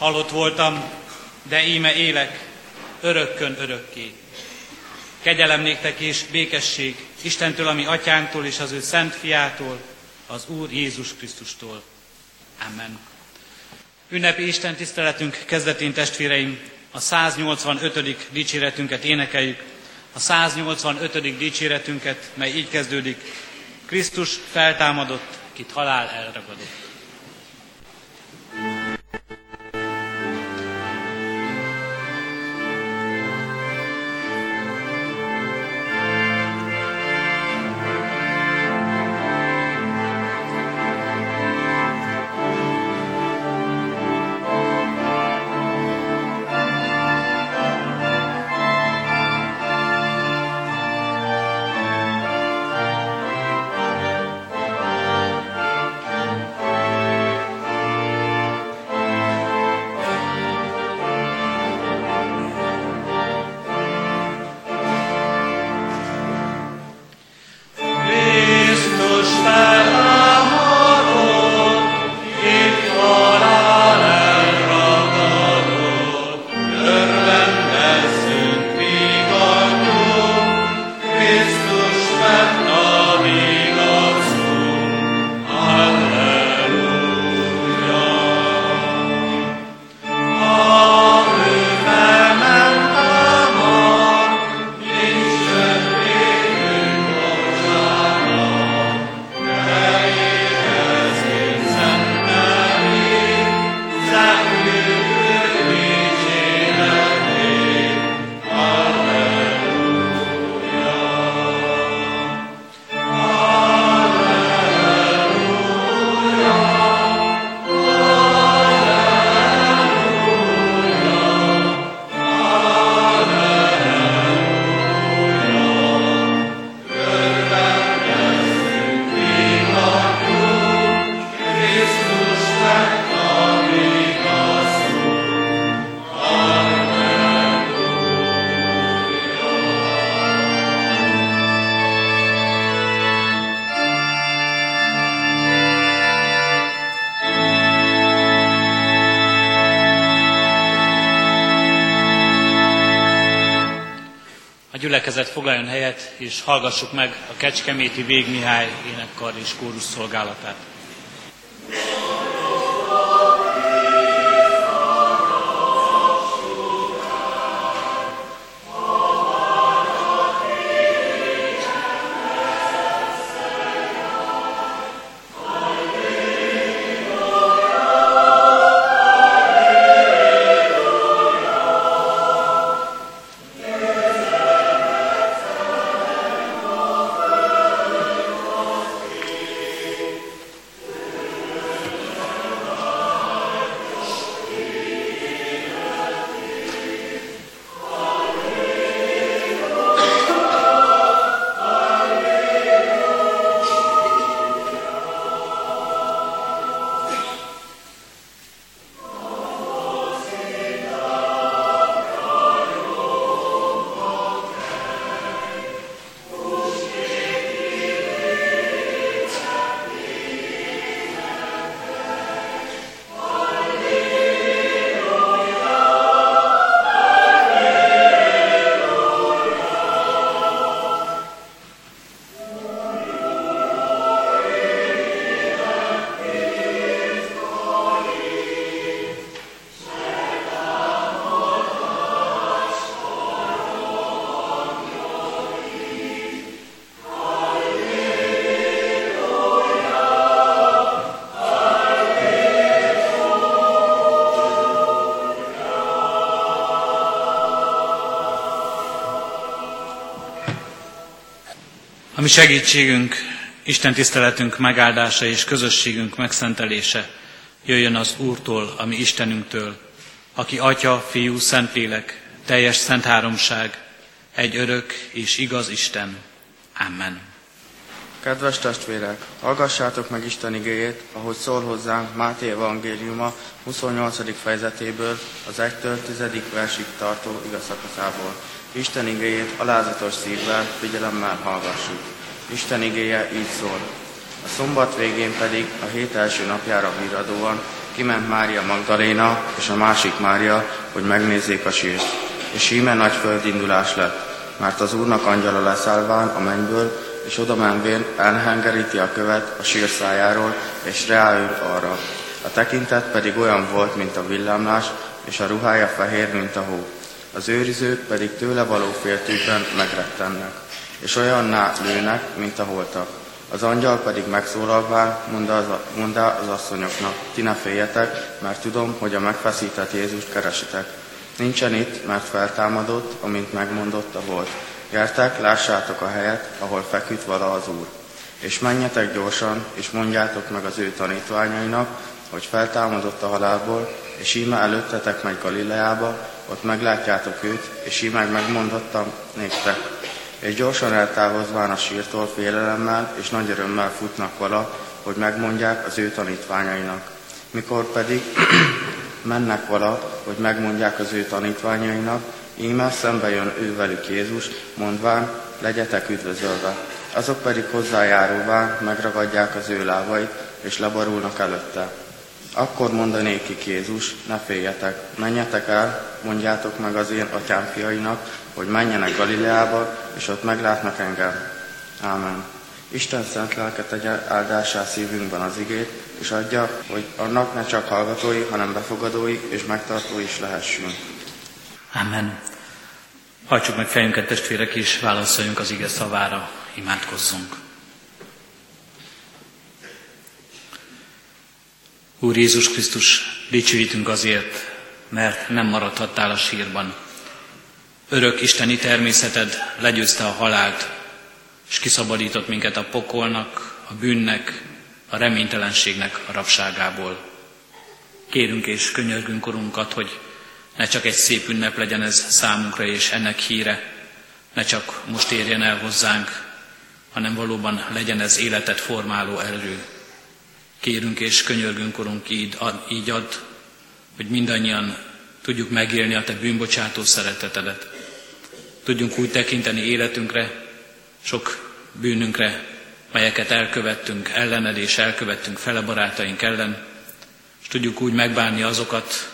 halott voltam, de íme élek, örökkön örökké. Kegyelem néktek és békesség Istentől, ami atyánktól és az ő szent fiától, az Úr Jézus Krisztustól. Amen. Ünnepi Isten tiszteletünk kezdetén testvéreim, a 185. dicséretünket énekeljük, a 185. dicséretünket, mely így kezdődik, Krisztus feltámadott, kit halál elragadott. Gyülekezet foglaljon helyet, és hallgassuk meg a Kecskeméti Végmihály énekkar és kórus szolgálatát. Segítségünk, Isten tiszteletünk megáldása és közösségünk megszentelése jöjjön az Úrtól, ami Istenünktől, aki Atya, Fiú, Szentlélek, teljes szent háromság, egy örök és igaz Isten. Amen. Kedves testvérek, hallgassátok meg Isten igéjét, ahogy szól hozzánk Máté evangéliuma 28. fejezetéből, az 1-től 10. versig tartó igazszakaszából. Isten igéjét alázatos szívvel, figyelemmel hallgassuk. Isten igéje így szól. A szombat végén pedig a hét első napjára híradóan kiment Mária Magdaléna és a másik Mária, hogy megnézzék a sírt. És íme nagy földindulás lett, mert az Úrnak angyala leszállván a mennyből, és oda menvén elhengeríti a követ a sírszájáról, és ráül arra. A tekintet pedig olyan volt, mint a villámlás, és a ruhája fehér, mint a hó. Az őrizők pedig tőle való féltűkben megrettennek, és olyanná lőnek, mint a holtak. Az angyal pedig megszólalván mondta az asszonyoknak, ti ne féljetek, mert tudom, hogy a megfeszített Jézust keresitek. Nincsen itt, mert feltámadott, amint megmondotta volt. Gyertek, lássátok a helyet, ahol feküdt vala az Úr. És menjetek gyorsan, és mondjátok meg az ő tanítványainak, hogy feltámadott a halálból, és íme előttetek megy Galileába, ott meglátjátok őt, és íme megmondottam néktek. És gyorsan eltávozván a sírtól félelemmel és nagy örömmel futnak vala, hogy megmondják az ő tanítványainak. Mikor pedig mennek vala, hogy megmondják az ő tanítványainak, íme szembe jön ő velük Jézus, mondván, legyetek üdvözölve. Azok pedig hozzájáróván megragadják az ő lábait, és leborulnak előtte. Akkor mondanékik Jézus, ne féljetek, menjetek el, mondjátok meg az én atyám fiainak, hogy menjenek Galileába, és ott meglátnak engem. Ámen. Isten szent lelke tegye áldásá szívünkben az igét, és adja, hogy annak ne csak hallgatói, hanem befogadói és megtartói is lehessünk. Amen. Hajtsuk meg fejünket testvérek, és válaszoljunk az ige szavára, imádkozzunk. Úr Jézus Krisztus, dicsőítünk azért, mert nem maradhattál a sírban. Örök isteni természeted legyőzte a halált, és kiszabadított minket a pokolnak, a bűnnek, a reménytelenségnek a rabságából. Kérünk és könyörgünk korunkat, hogy ne csak egy szép ünnep legyen ez számunkra és ennek híre, ne csak most érjen el hozzánk, hanem valóban legyen ez életet formáló erő. Kérünk és könyörgünk, Urunk, így ad, így ad, hogy mindannyian tudjuk megélni a Te bűnbocsátó szeretetedet. Tudjunk úgy tekinteni életünkre, sok bűnünkre, melyeket elkövettünk ellened és elkövettünk fele barátaink ellen, és tudjuk úgy megbánni azokat,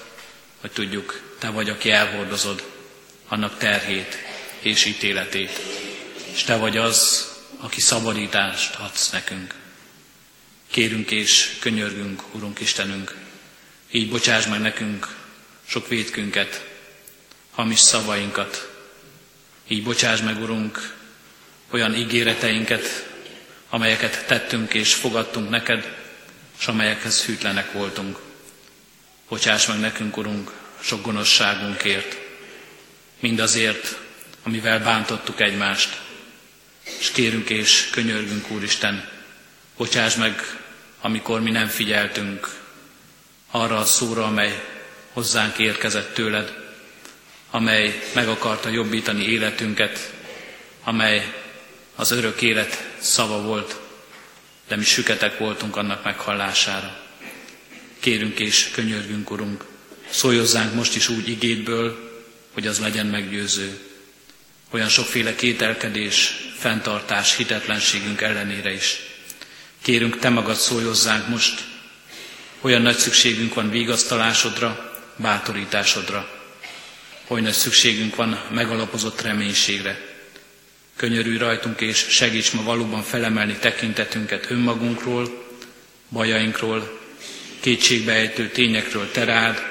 hogy tudjuk, Te vagy, aki elhordozod annak terhét és ítéletét, és Te vagy az, aki szabadítást adsz nekünk. Kérünk és könyörgünk, Urunk Istenünk, így bocsáss meg nekünk sok védkünket, hamis szavainkat, így bocsáss meg, Urunk, olyan ígéreteinket, amelyeket tettünk és fogadtunk neked, és amelyekhez hűtlenek voltunk. Bocsáss meg nekünk, Urunk, sok gonoszságunkért, mindazért, amivel bántottuk egymást, és kérünk és könyörgünk, Úristen, bocsáss meg, amikor mi nem figyeltünk arra a szóra, amely hozzánk érkezett tőled, amely meg akarta jobbítani életünket, amely az örök élet szava volt, de mi süketek voltunk annak meghallására. Kérünk és könyörgünk, Urunk, szóljozzánk most is úgy igétből, hogy az legyen meggyőző. Olyan sokféle kételkedés, fenntartás, hitetlenségünk ellenére is. Kérünk, Te magad szóljozzánk most, olyan nagy szükségünk van vigasztalásodra, bátorításodra. Olyan nagy szükségünk van megalapozott reménységre. Könyörülj rajtunk, és segíts ma valóban felemelni tekintetünket önmagunkról, bajainkról, kétségbeejtő tényekről te rád,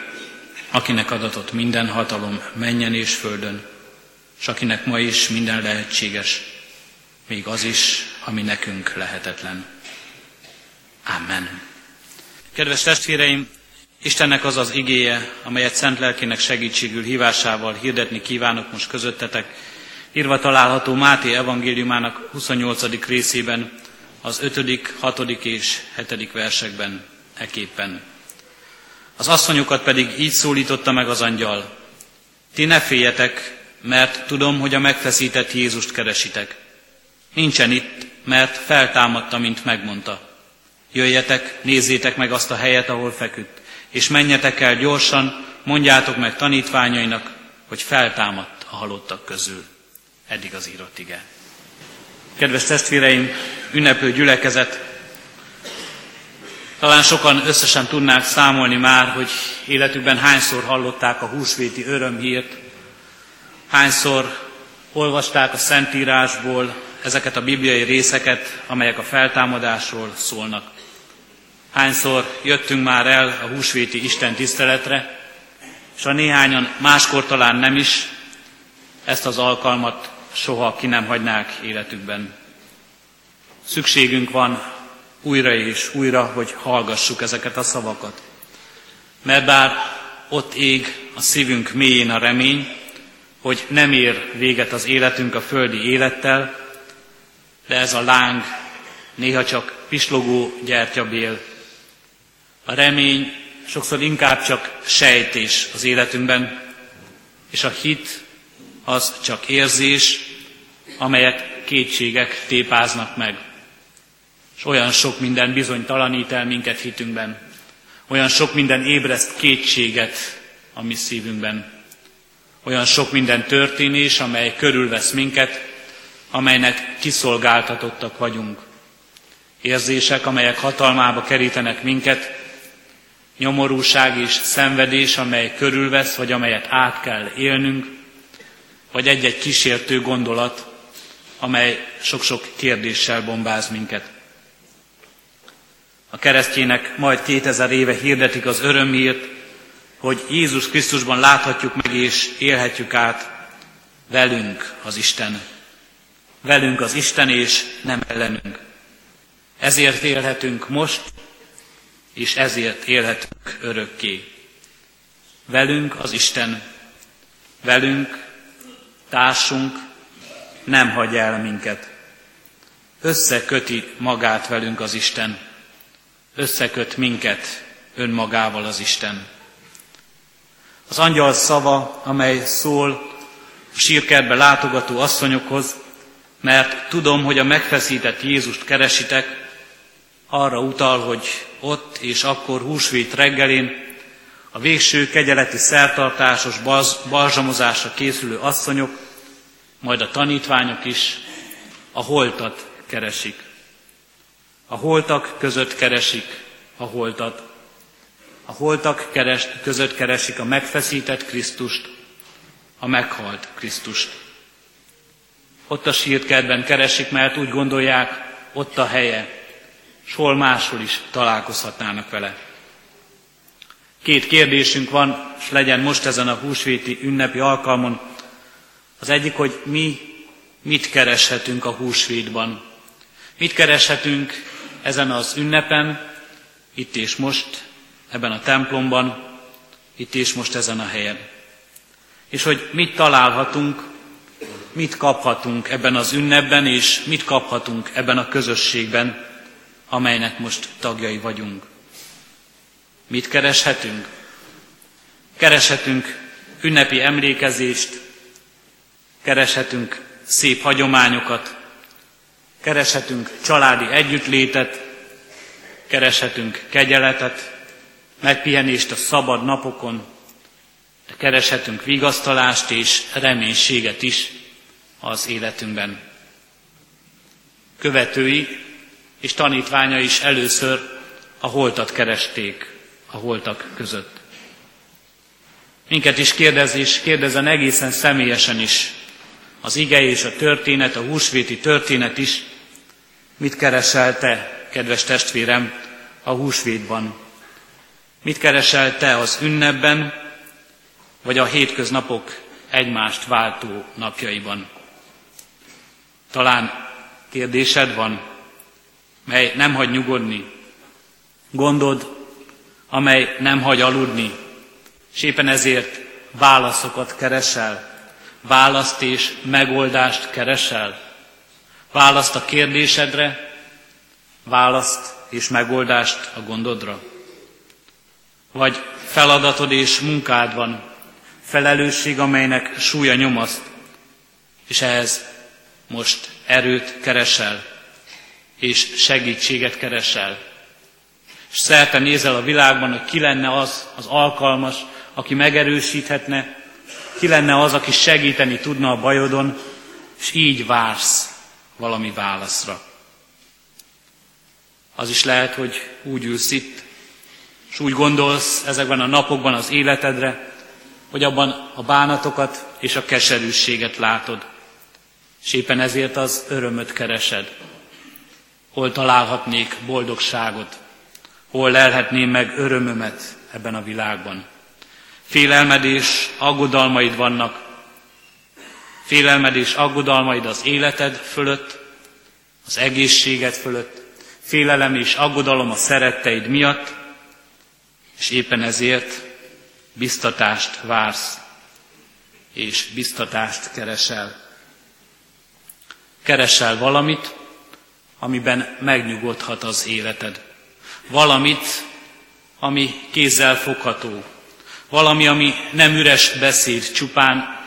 akinek adatott minden hatalom menjen és földön, és akinek ma is minden lehetséges, még az is, ami nekünk lehetetlen. Amen. Kedves testvéreim, Istennek az az igéje, amelyet szent lelkének segítségül hívásával hirdetni kívánok most közöttetek, írva található Máté evangéliumának 28. részében, az 5., 6. és 7. versekben eképpen. Az asszonyokat pedig így szólította meg az angyal. Ti ne féljetek, mert tudom, hogy a megfeszített Jézust keresitek. Nincsen itt, mert feltámadta, mint megmondta. Jöjjetek, nézzétek meg azt a helyet, ahol feküdt, és menjetek el gyorsan, mondjátok meg tanítványainak, hogy feltámadt a halottak közül. Eddig az írott ige. Kedves testvéreim, ünneplő gyülekezet, Talán sokan összesen tudnák számolni már, hogy életükben hányszor hallották a húsvéti örömhírt, hányszor olvasták a Szentírásból ezeket a bibliai részeket, amelyek a feltámadásról szólnak. Hányszor jöttünk már el a húsvéti Isten tiszteletre, és a néhányan máskor talán nem is, ezt az alkalmat soha ki nem hagynák életükben. Szükségünk van újra és újra, hogy hallgassuk ezeket a szavakat. Mert bár ott ég a szívünk mélyén a remény, hogy nem ér véget az életünk a földi élettel, de ez a láng néha csak pislogó gyertyabél. A remény sokszor inkább csak sejtés az életünkben, és a hit az csak érzés, amelyet kétségek tépáznak meg. És olyan sok minden bizonytalanít el minket hitünkben. Olyan sok minden ébreszt kétséget a mi szívünkben. Olyan sok minden történés, amely körülvesz minket, amelynek kiszolgáltatottak vagyunk. Érzések, amelyek hatalmába kerítenek minket, nyomorúság és szenvedés, amely körülvesz, vagy amelyet át kell élnünk, vagy egy-egy kísértő gondolat, amely sok-sok kérdéssel bombáz minket. A keresztjének majd 2000 éve hirdetik az örömhírt, hogy Jézus Krisztusban láthatjuk meg és élhetjük át velünk az Isten. Velünk az Isten és nem ellenünk. Ezért élhetünk most, és ezért élhetünk örökké. Velünk az Isten, velünk, társunk nem hagy el minket. Összeköti magát velünk az Isten, összeköt minket önmagával az Isten. Az angyal szava, amely szól a sírkertbe látogató asszonyokhoz, mert tudom, hogy a megfeszített Jézust keresitek, arra utal, hogy ott és akkor húsvét reggelén a végső kegyeleti szertartásos balzsamozásra készülő asszonyok, majd a tanítványok is a holtat keresik. A holtak között keresik a holtat. A holtak keres, között keresik a megfeszített Krisztust, a meghalt Krisztust. Ott a sírkertben keresik, mert úgy gondolják, ott a helye, és hol máshol is találkozhatnának vele. Két kérdésünk van, és legyen most ezen a húsvéti ünnepi alkalmon. Az egyik, hogy mi mit kereshetünk a húsvétban. Mit kereshetünk ezen az ünnepen, itt és most, ebben a templomban, itt és most ezen a helyen. És hogy mit találhatunk, mit kaphatunk ebben az ünnepben, és mit kaphatunk ebben a közösségben, amelynek most tagjai vagyunk. Mit kereshetünk? Kereshetünk ünnepi emlékezést, kereshetünk szép hagyományokat, kereshetünk családi együttlétet, kereshetünk kegyeletet, megpihenést a szabad napokon, de kereshetünk vigasztalást és reménységet is az életünkben. Követői és tanítványa is először a holtat keresték a holtak között. Minket is kérdez, és kérdezen egészen személyesen is. Az ige és a történet, a húsvéti történet is. Mit keresel te, kedves testvérem, a húsvétban? Mit keresel te az ünnepben, vagy a hétköznapok egymást váltó napjaiban? Talán kérdésed van, mely nem hagy nyugodni, gondod, amely nem hagy aludni, és éppen ezért válaszokat keresel, választ és megoldást keresel, választ a kérdésedre, választ és megoldást a gondodra. Vagy feladatod és munkád van, felelősség, amelynek súlya nyomaszt, és ehhez most erőt keresel, és segítséget keresel. És szerte nézel a világban, hogy ki lenne az az alkalmas, aki megerősíthetne, ki lenne az, aki segíteni tudna a bajodon, és így vársz valami válaszra. Az is lehet, hogy úgy ülsz itt, és úgy gondolsz ezekben a napokban az életedre, hogy abban a bánatokat és a keserűséget látod, és éppen ezért az örömöt keresed. Hol találhatnék boldogságot, hol lelhetném meg örömömet ebben a világban. Félelmed és aggodalmaid vannak, félelmed és aggodalmaid az életed fölött, az egészséged fölött, félelem és aggodalom a szeretteid miatt, és éppen ezért biztatást vársz, és biztatást keresel. Keresel valamit, amiben megnyugodhat az életed. Valamit, ami kézzel fogható. Valami, ami nem üres beszéd csupán,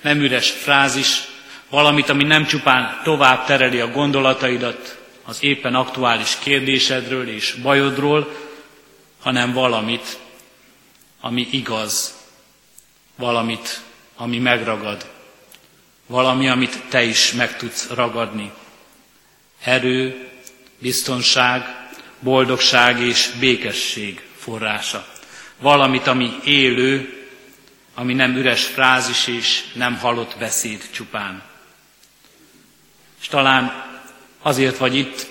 nem üres frázis, valamit, ami nem csupán tovább tereli a gondolataidat az éppen aktuális kérdésedről és bajodról, hanem valamit, ami igaz, valamit, ami megragad, valami, amit te is meg tudsz ragadni. Erő, biztonság, boldogság és békesség forrása. Valamit, ami élő, ami nem üres frázis és nem halott beszéd csupán. És talán azért vagy itt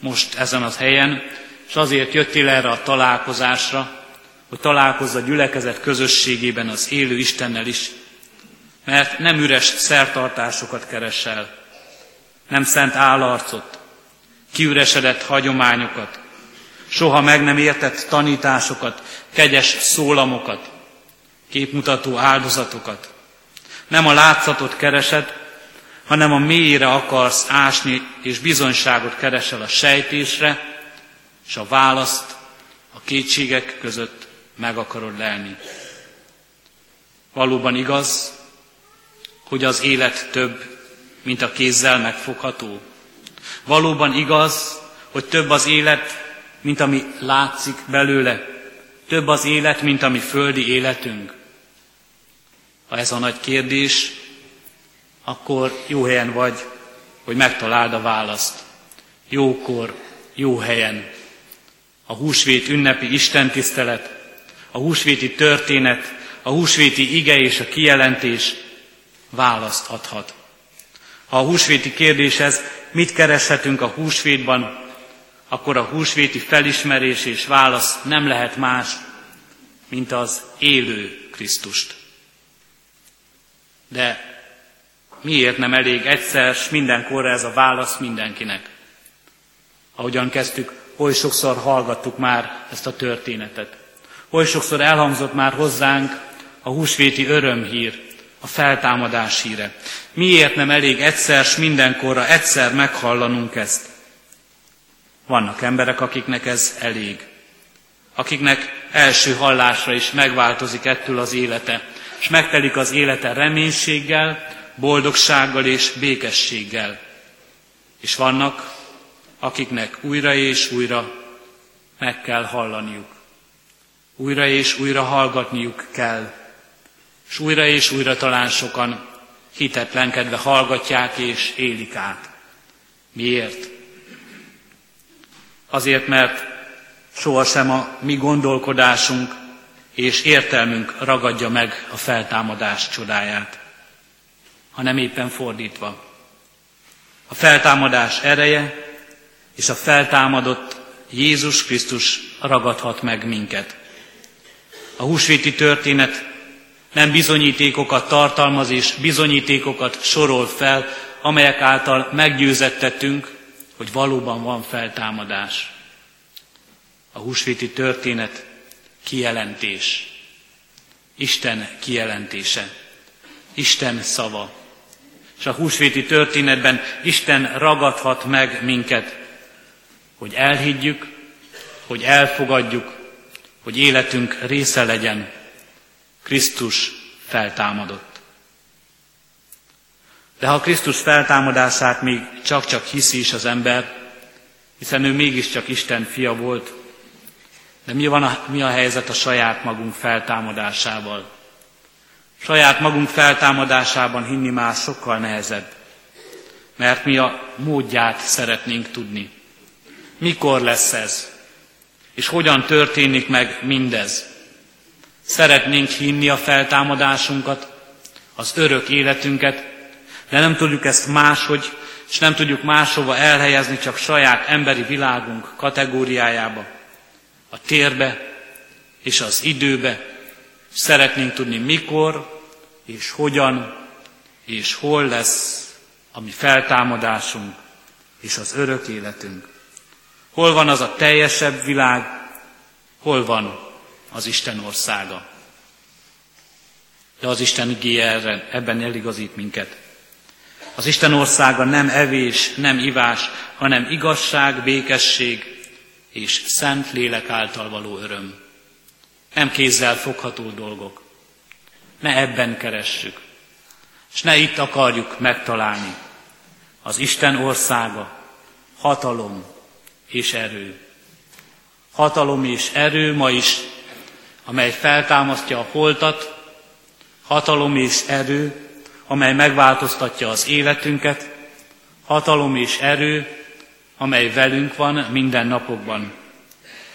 most ezen az helyen, és azért jöttél erre a találkozásra, hogy találkozz a gyülekezet közösségében az élő Istennel is, mert nem üres szertartásokat keresel, nem szent állarcot, kiüresedett hagyományokat, soha meg nem értett tanításokat, kegyes szólamokat, képmutató áldozatokat. Nem a látszatot keresed, hanem a mélyre akarsz ásni, és bizonyságot keresel a sejtésre, és a választ a kétségek között meg akarod lelni. Valóban igaz, hogy az élet több, mint a kézzel megfogható. Valóban igaz, hogy több az élet, mint ami látszik belőle. Több az élet, mint ami földi életünk. Ha ez a nagy kérdés, akkor jó helyen vagy, hogy megtaláld a választ. Jókor, jó helyen. A húsvét ünnepi istentisztelet, a húsvéti történet, a húsvéti ige és a kijelentés választ adhat. Ha a húsvéti kérdéshez mit kereshetünk a húsvétban, akkor a húsvéti felismerés és válasz nem lehet más, mint az élő Krisztust. De miért nem elég egyszer, s mindenkorra ez a válasz mindenkinek? Ahogyan kezdtük, oly sokszor hallgattuk már ezt a történetet. Oly sokszor elhangzott már hozzánk a húsvéti örömhír, a feltámadás híre. Miért nem elég egyszer, s mindenkorra egyszer meghallanunk ezt? Vannak emberek, akiknek ez elég. Akiknek első hallásra is megváltozik ettől az élete, és megtelik az élete reménységgel, boldogsággal és békességgel. És vannak, akiknek újra és újra meg kell hallaniuk. Újra és újra hallgatniuk kell. És újra és újra talán sokan hitetlenkedve hallgatják és élik át. Miért? Azért, mert sohasem a mi gondolkodásunk és értelmünk ragadja meg a feltámadás csodáját, hanem éppen fordítva. A feltámadás ereje és a feltámadott Jézus Krisztus ragadhat meg minket. A húsvéti történet nem bizonyítékokat tartalmaz és bizonyítékokat sorol fel, amelyek által meggyőzettetünk, hogy valóban van feltámadás. A húsvéti történet kijelentés. Isten kijelentése. Isten szava. És a húsvéti történetben Isten ragadhat meg minket, hogy elhiggyük, hogy elfogadjuk, hogy életünk része legyen. Krisztus feltámadott. De ha Krisztus feltámadását még csak-csak hiszi is az ember, hiszen ő mégiscsak Isten fia volt, de mi, van a, mi a helyzet a saját magunk feltámadásával? Saját magunk feltámadásában hinni már sokkal nehezebb, mert mi a módját szeretnénk tudni. Mikor lesz ez? És hogyan történik meg mindez? Szeretnénk hinni a feltámadásunkat, az örök életünket, de nem tudjuk ezt máshogy, és nem tudjuk máshova elhelyezni, csak saját emberi világunk kategóriájába, a térbe és az időbe. Szeretnénk tudni mikor és hogyan és hol lesz a mi feltámadásunk és az örök életünk. Hol van az a teljesebb világ, hol van az Isten országa. De az Isten igéje ebben eligazít minket. Az Isten országa nem evés, nem ivás, hanem igazság, békesség és szent lélek által való öröm. Nem kézzel fogható dolgok. Ne ebben keressük, és ne itt akarjuk megtalálni. Az Isten országa, hatalom és erő. Hatalom és erő ma is, amely feltámasztja a holtat, hatalom és erő, amely megváltoztatja az életünket, hatalom és erő, amely velünk van minden napokban.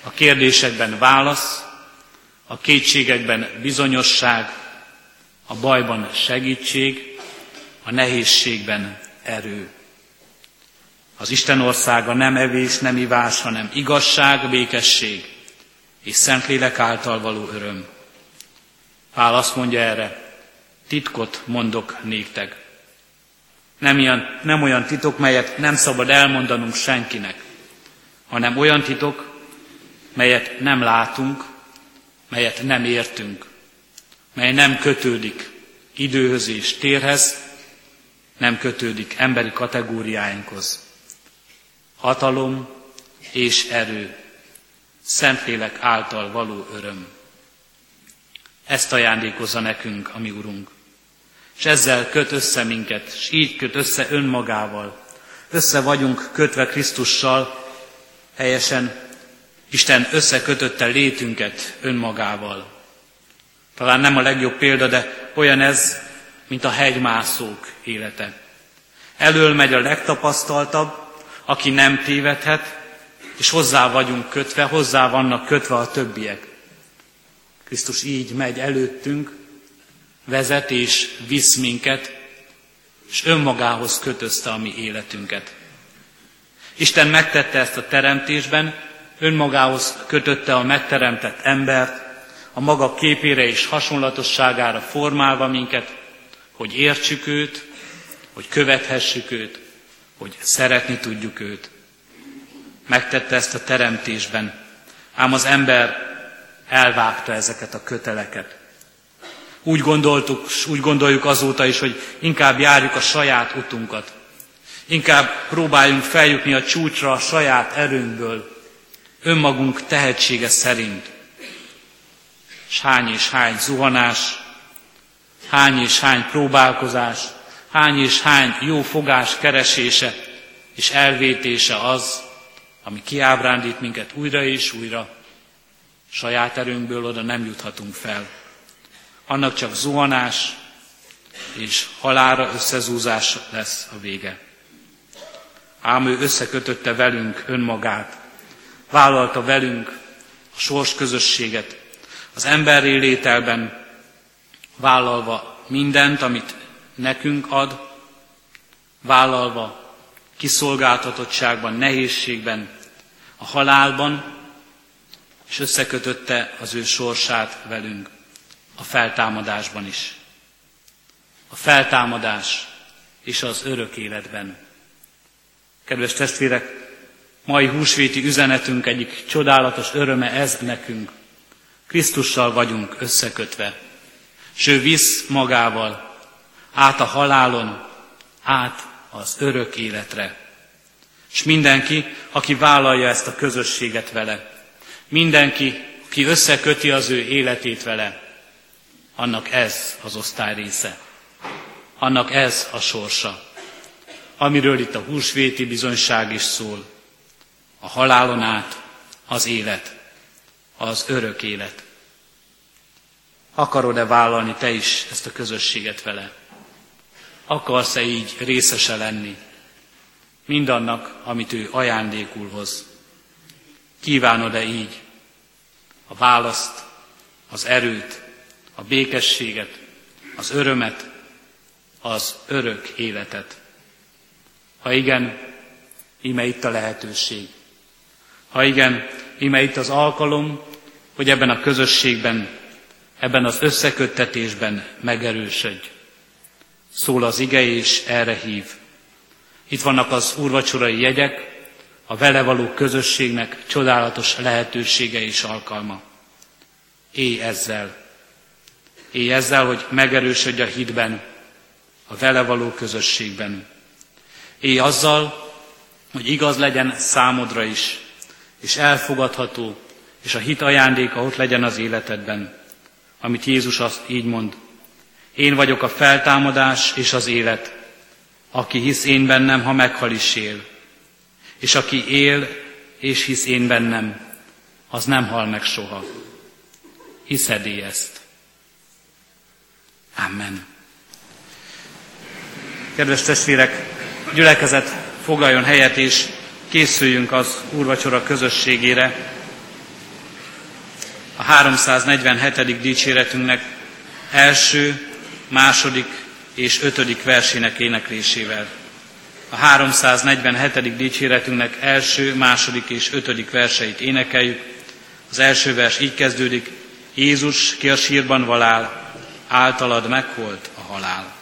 A kérdésekben válasz, a kétségekben bizonyosság, a bajban segítség, a nehézségben erő. Az Isten országa nem evés, nem ivás, hanem igazság, békesség és Szentlélek által való öröm. Pál azt mondja erre, titkot mondok néktek. Nem, ilyen, nem olyan titok, melyet nem szabad elmondanunk senkinek, hanem olyan titok, melyet nem látunk, melyet nem értünk, mely nem kötődik időhöz és térhez, nem kötődik emberi kategóriáinkhoz. Hatalom és erő, Szentlélek által való öröm. Ezt ajándékozza nekünk a mi Urunk és ezzel köt össze minket, és így köt össze önmagával. Össze vagyunk kötve Krisztussal, helyesen Isten összekötötte létünket önmagával. Talán nem a legjobb példa, de olyan ez, mint a hegymászók élete. Elől megy a legtapasztaltabb, aki nem tévedhet, és hozzá vagyunk kötve, hozzá vannak kötve a többiek. Krisztus így megy előttünk, vezet és visz minket, és önmagához kötözte a mi életünket. Isten megtette ezt a teremtésben, önmagához kötötte a megteremtett embert, a maga képére és hasonlatosságára formálva minket, hogy értsük őt, hogy követhessük őt, hogy szeretni tudjuk őt. Megtette ezt a teremtésben, ám az ember elvágta ezeket a köteleket. Úgy gondoltuk, úgy gondoljuk azóta is, hogy inkább járjuk a saját utunkat. Inkább próbáljunk feljutni a csúcsra a saját erőnkből, önmagunk tehetsége szerint. És hány és hány zuhanás, hány és hány próbálkozás, hány és hány jó fogás keresése és elvétése az, ami kiábrándít minket újra és újra. Saját erőnkből oda nem juthatunk fel annak csak zuhanás és halára összezúzás lesz a vége. Ám ő összekötötte velünk önmagát, vállalta velünk a sors közösséget, az emberi lételben vállalva mindent, amit nekünk ad, vállalva kiszolgáltatottságban, nehézségben, a halálban, és összekötötte az ő sorsát velünk a feltámadásban is. A feltámadás és az örök életben. Kedves testvérek, mai húsvéti üzenetünk egyik csodálatos öröme ez nekünk. Krisztussal vagyunk összekötve, s ő visz magával át a halálon, át az örök életre. És mindenki, aki vállalja ezt a közösséget vele, mindenki, aki összeköti az ő életét vele, annak ez az osztály része. Annak ez a sorsa. Amiről itt a húsvéti bizonyság is szól. A halálon át az élet, az örök élet. Akarod-e vállalni te is ezt a közösséget vele? Akarsz-e így részese lenni mindannak, amit ő ajándékul hoz? Kívánod-e így a választ, az erőt, a békességet, az örömet, az örök életet? Ha igen, íme itt a lehetőség. Ha igen, íme itt az alkalom, hogy ebben a közösségben, ebben az összeköttetésben megerősödj. Szól az ige, és erre hív. Itt vannak az úrvacsorai jegyek, a vele való közösségnek csodálatos lehetősége és alkalma. Élj ezzel. Élj ezzel, hogy megerősödj a hitben, a vele való közösségben. Élj azzal, hogy igaz legyen számodra is, és elfogadható, és a hit ajándéka ott legyen az életedben, amit Jézus azt így mond. Én vagyok a feltámadás és az élet. Aki hisz én bennem, ha meghal is él. És aki él és hisz én bennem, az nem hal meg soha. hiszed ezt? Amen. Kedves testvérek, gyülekezet foglaljon helyet, és készüljünk az úrvacsora közösségére. A 347. dicséretünknek első, második és ötödik versének éneklésével. A 347. dicséretünknek első, második és ötödik verseit énekeljük. Az első vers így kezdődik, Jézus, ki a sírban valál, általad megholt a halál.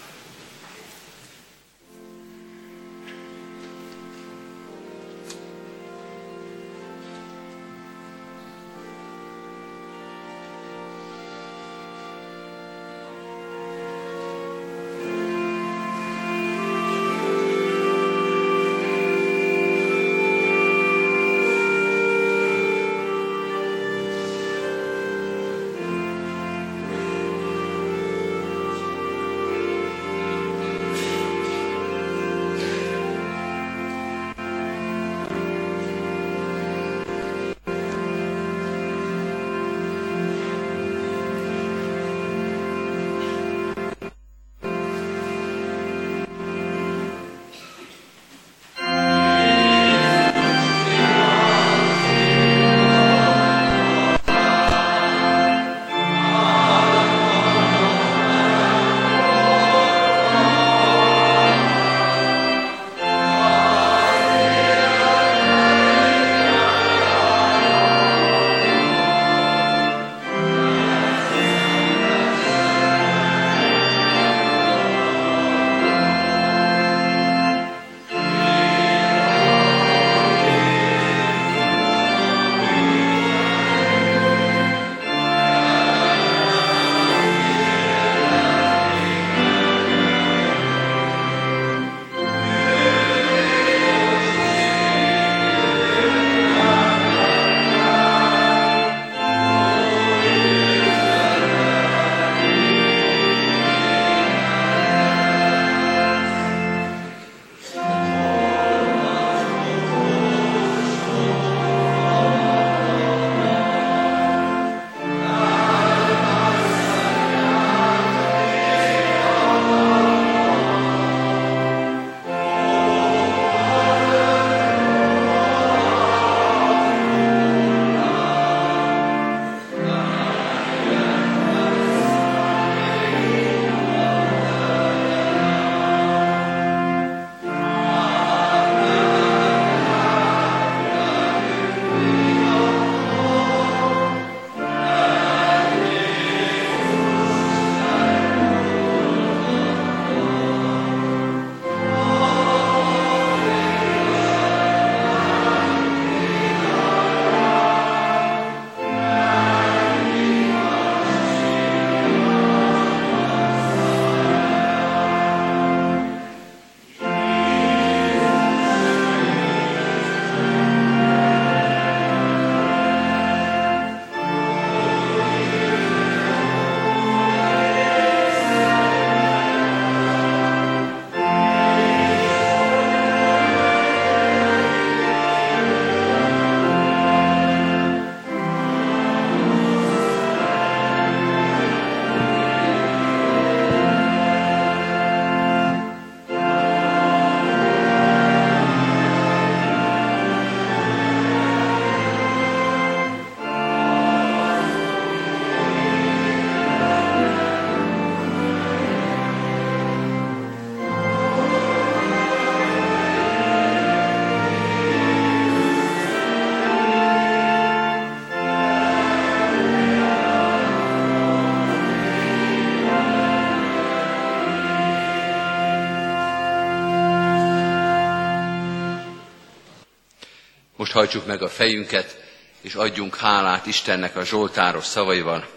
Hajtsuk meg a fejünket, és adjunk hálát Istennek a Zsoltáros szavaival.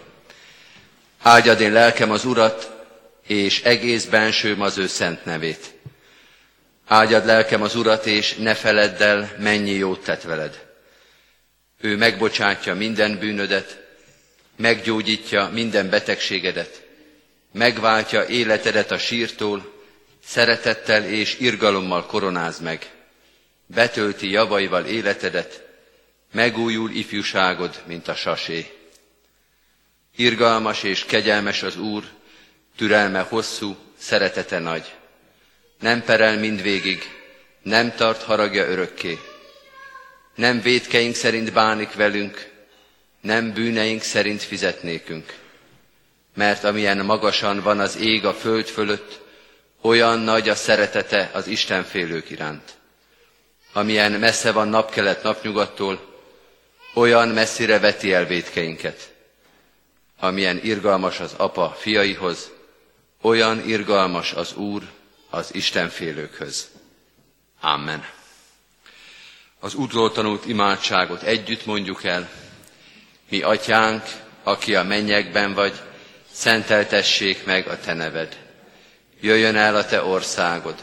Áldjad én lelkem az Urat, és egész bensőm az ő szent nevét. Áldjad lelkem az Urat, és ne feledd el, mennyi jót tett veled. Ő megbocsátja minden bűnödet, meggyógyítja minden betegségedet, megváltja életedet a sírtól, szeretettel és irgalommal koronáz meg, betölti javaival életedet, megújul ifjúságod, mint a sasé. Irgalmas és kegyelmes az Úr, türelme hosszú, szeretete nagy. Nem perel mindvégig, nem tart haragja örökké. Nem védkeink szerint bánik velünk, nem bűneink szerint fizetnékünk. Mert amilyen magasan van az ég a föld fölött, olyan nagy a szeretete az Isten félők iránt. Amilyen messze van napkelet napnyugattól, olyan messzire veti el védkeinket. Amilyen irgalmas az apa fiaihoz, olyan irgalmas az Úr az Istenfélőkhöz. Amen. Az útról tanult imádságot együtt mondjuk el. Mi atyánk, aki a mennyekben vagy, szenteltessék meg a te neved. Jöjjön el a te országod,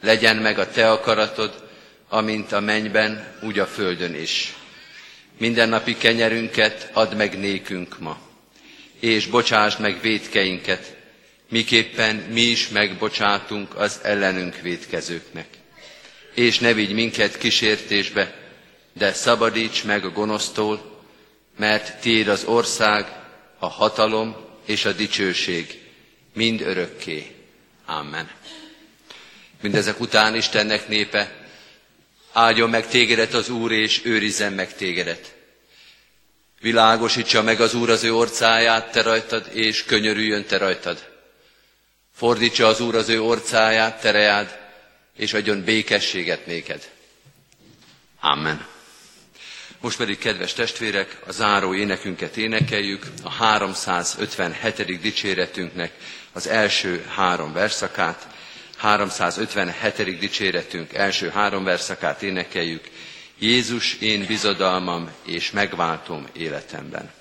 legyen meg a te akaratod, amint a mennyben, úgy a földön is. Mindennapi kenyerünket add meg nékünk ma, és bocsásd meg védkeinket, miképpen mi is megbocsátunk az ellenünk védkezőknek. És ne vigy minket kísértésbe, de szabadíts meg a gonosztól, mert tiéd az ország, a hatalom és a dicsőség, mind örökké. Amen. Mindezek után Istennek népe, áldjon meg tégedet az Úr, és őrizzen meg tégedet. Világosítsa meg az Úr az ő orcáját te rajtad, és könyörüljön te rajtad. Fordítsa az Úr az ő orcáját, tereád, és adjon békességet néked. Amen. Most pedig, kedves testvérek, a záró énekünket énekeljük, a 357. dicséretünknek az első három verszakát. 357. dicséretünk első három verszakát énekeljük. Jézus, én bizodalmam és megváltom életemben.